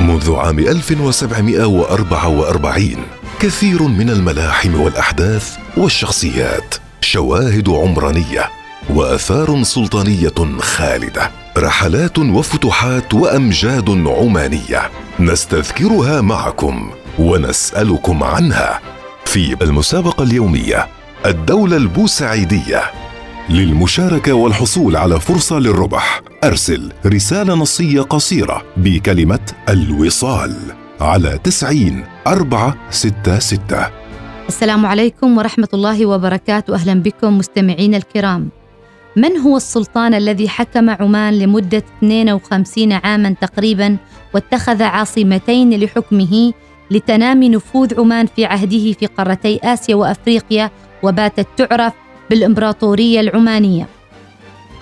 منذ عام 1744 كثير من الملاحم والأحداث والشخصيات شواهد عمرانية وآثار سلطانية خالدة رحلات وفتوحات وأمجاد عمانية نستذكرها معكم ونسألكم عنها في المسابقة اليومية الدولة البوسعيدية. للمشاركة والحصول على فرصة للربح أرسل رسالة نصية قصيرة بكلمة الوصال على تسعين أربعة ستة ستة. السلام عليكم ورحمة الله وبركاته. أهلا بكم مستمعين الكرام. من هو السلطان الذي حكم عمان لمدة 52 عاما تقريبا واتخذ عاصمتين لحكمه لتنامي نفوذ عمان في عهده في قارتي آسيا وأفريقيا وباتت تعرف بالإمبراطورية العمانية؟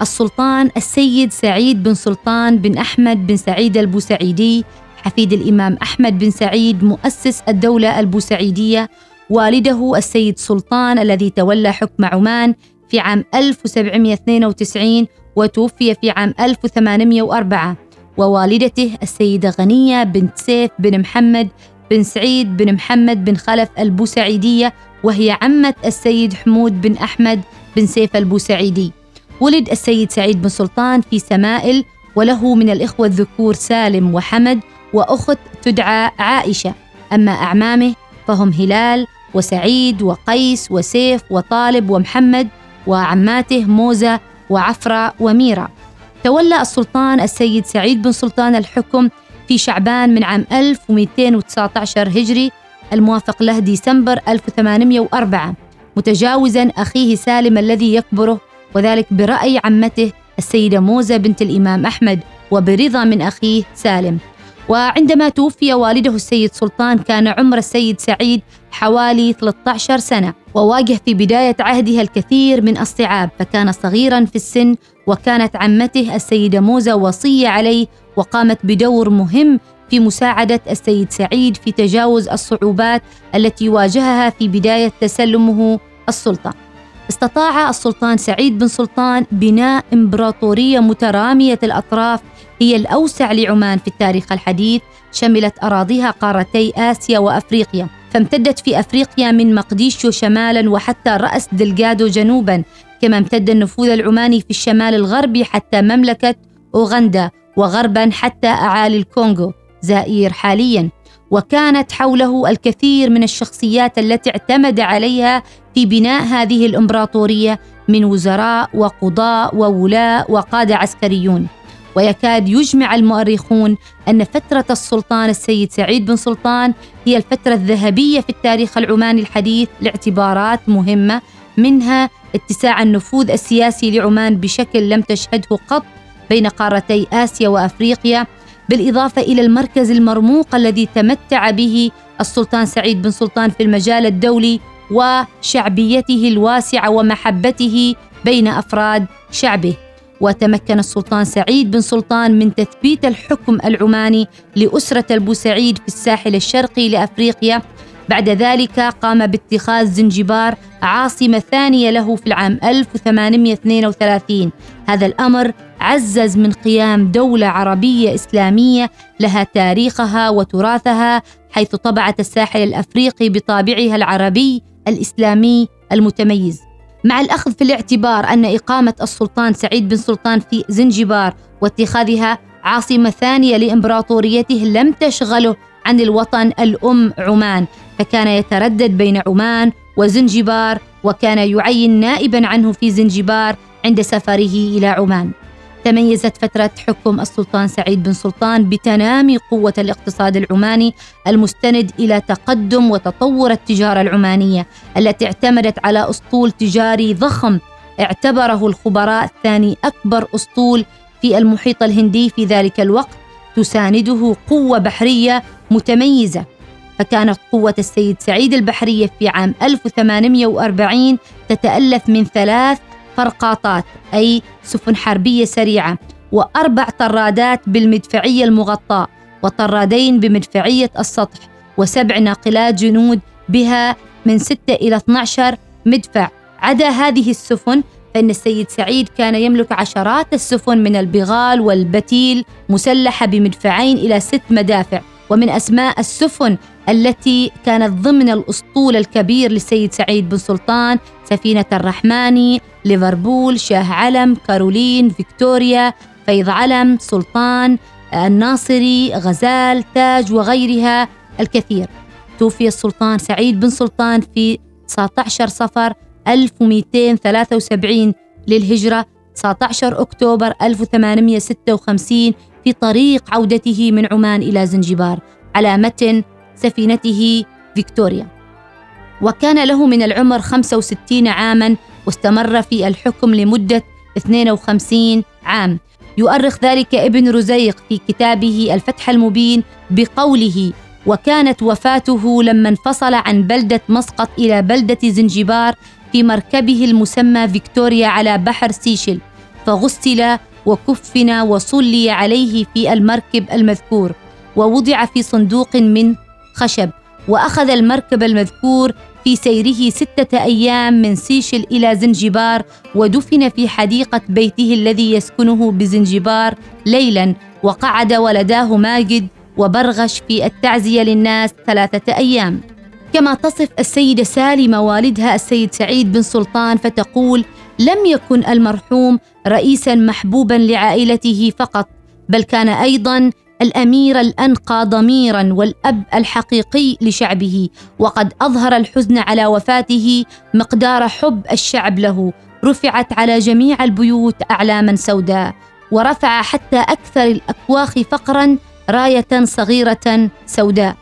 السلطان السيد سعيد بن سلطان بن أحمد بن سعيد البوسعيدي حفيد الإمام أحمد بن سعيد مؤسس الدولة البوسعيدية والده السيد سلطان الذي تولى حكم عمان في عام 1792 وتوفي في عام 1804 ووالدته السيدة غنية بنت سيف بن محمد بن سعيد بن محمد بن خلف البوسعيدية وهي عمة السيد حمود بن أحمد بن سيف البوسعيدي. ولد السيد سعيد بن سلطان في سمائل وله من الإخوة الذكور سالم وحمد وأخت تدعى عائشة. أما أعمامه فهم هلال وسعيد وقيس وسيف وطالب ومحمد وعماته موزة وعفرة وميرة. تولى السلطان السيد سعيد بن سلطان الحكم في شعبان من عام 1219 هجري الموافق له ديسمبر 1804 متجاوزا أخيه سالم الذي يكبره وذلك برأي عمته السيدة موزة بنت الإمام أحمد وبرضا من أخيه سالم وعندما توفي والده السيد سلطان كان عمر السيد سعيد حوالي 13 سنة وواجه في بداية عهدها الكثير من الصعاب فكان صغيرا في السن وكانت عمته السيدة موزة وصية عليه وقامت بدور مهم في مساعدة السيد سعيد في تجاوز الصعوبات التي واجهها في بداية تسلمه السلطة. استطاع السلطان سعيد بن سلطان بناء إمبراطورية مترامية الأطراف هي الأوسع لعمان في التاريخ الحديث شملت أراضيها قارتي آسيا وأفريقيا فامتدت في أفريقيا من مقديشو شمالا وحتى رأس دلجادو جنوبا كما امتد النفوذ العماني في الشمال الغربي حتى مملكة أوغندا وغربا حتى أعالي الكونغو زائير حاليا. وكانت حوله الكثير من الشخصيات التي اعتمد عليها في بناء هذه الإمبراطورية من وزراء وقضاء وولاء وقادة عسكريون. ويكاد يجمع المؤرخون أن فترة السلطان السيد سعيد بن سلطان هي الفترة الذهبية في التاريخ العماني الحديث لاعتبارات مهمة منها اتساع النفوذ السياسي لعمان بشكل لم تشهده قط بين قارتي آسيا وأفريقيا بالإضافة إلى المركز المرموق الذي تمتع به السلطان سعيد بن سلطان في المجال الدولي وشعبيته الواسعة ومحبته بين أفراد شعبه. وتمكن السلطان سعيد بن سلطان من تثبيت الحكم العماني لأسرة البوسعيد في الساحل الشرقي لأفريقيا بعد ذلك قام باتخاذ زنجبار عاصمة ثانية له في العام 1832 هذا الأمر عزز من قيام دولة عربية إسلامية لها تاريخها وتراثها حيث طبعت الساحل الأفريقي بطابعها العربي الإسلامي المتميز. مع الأخذ في الاعتبار أن إقامة السلطان سعيد بن سلطان في زنجبار واتخاذها عاصمة ثانية لإمبراطوريته لم تشغله عن الوطن الأم عمان. فكان يتردد بين عمان وزنجبار وكان يعين نائبا عنه في زنجبار عند سفره إلى عمان. تميزت فترة حكم السلطان سعيد بن سلطان بتنامي قوة الاقتصاد العماني المستند إلى تقدم وتطور التجارة العمانية التي اعتمدت على أسطول تجاري ضخم اعتبره الخبراء ثاني أكبر أسطول في المحيط الهندي في ذلك الوقت تسانده قوة بحرية متميزة. فكانت قوة السيد سعيد البحرية في عام 1840 تتألف من ثلاث فرقاطات أي سفن حربية سريعة وأربع طرادات بالمدفعية المغطاة وطرادين بمدفعية السطح وسبع ناقلات جنود بها من 6 إلى 12 مدفع. عدا هذه السفن فإن السيد سعيد كان يملك عشرات السفن من البغال والبتيل مسلحة بمدفعين إلى ست مدافع. ومن أسماء السفن التي كانت ضمن الأسطول الكبير للسيد سعيد بن سلطان سفينة الرحماني ليفربول شاه علم كارولين فيكتوريا فيض علم سلطان الناصري غزال تاج وغيرها الكثير. توفي السلطان سعيد بن سلطان في 19 صفر 1273 للهجرة 19 أكتوبر 1856 في طريق عودته من عمان إلى زنجبار على متن سفينته فيكتوريا. وكان له من العمر 65 عاما واستمر في الحكم لمدة 52 عام. يؤرخ ذلك ابن رزيق في كتابه الفتح المبين بقوله وكانت وفاته لما انفصل عن بلدة مسقط إلى بلدة زنجبار في مركبه المسمى فيكتوريا على بحر سيشل فغسل وكفن وصلي عليه في المركب المذكور ووضع في صندوق من خشب وأخذ المركب المذكور في سيره ستة أيام من سيشل إلى زنجبار ودفن في حديقة بيته الذي يسكنه بزنجبار ليلا وقعد ولداه ماجد وبرغش في التعزية للناس ثلاثة أيام. كما تصف السيده سالمه والدها السيد سعيد بن سلطان فتقول لم يكن المرحوم رئيسا محبوبا لعائلته فقط بل كان أيضا الأمير الأنقى ضميرا والأب الحقيقي لشعبه وقد أظهر الحزن على وفاته مقدار حب الشعب له رفعت على جميع البيوت اعلاما سوداء ورفع حتى أكثر الأكواخ فقرا راية صغيرة سوداء.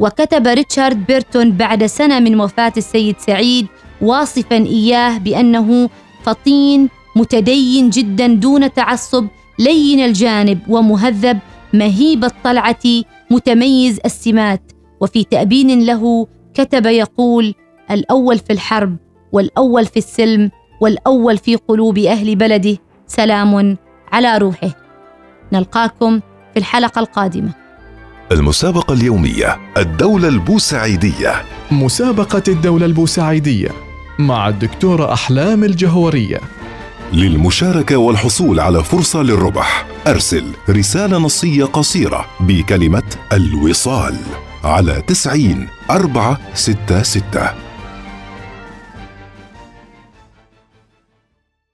وكتب ريتشارد بيرتون بعد سنة من وفاة السيد سعيد واصفا إياه بأنه فطين متدين جدا دون تعصب لين الجانب ومهذب مهيب الطلعة متميز السمات. وفي تأبين له كتب يقول الأول في الحرب والأول في السلم والأول في قلوب أهل بلده. سلام على روحه. نلقاكم في الحلقة القادمة. المسابقة اليومية الدولة البوسعيدية. مسابقة الدولة البوسعيدية. مع الدكتوره أحلام الجهورية. للمشاركة والحصول على فرصة للربح أرسل رسالة نصية قصيرة بكلمة الوصال على تسعين أربعة ستة ستة.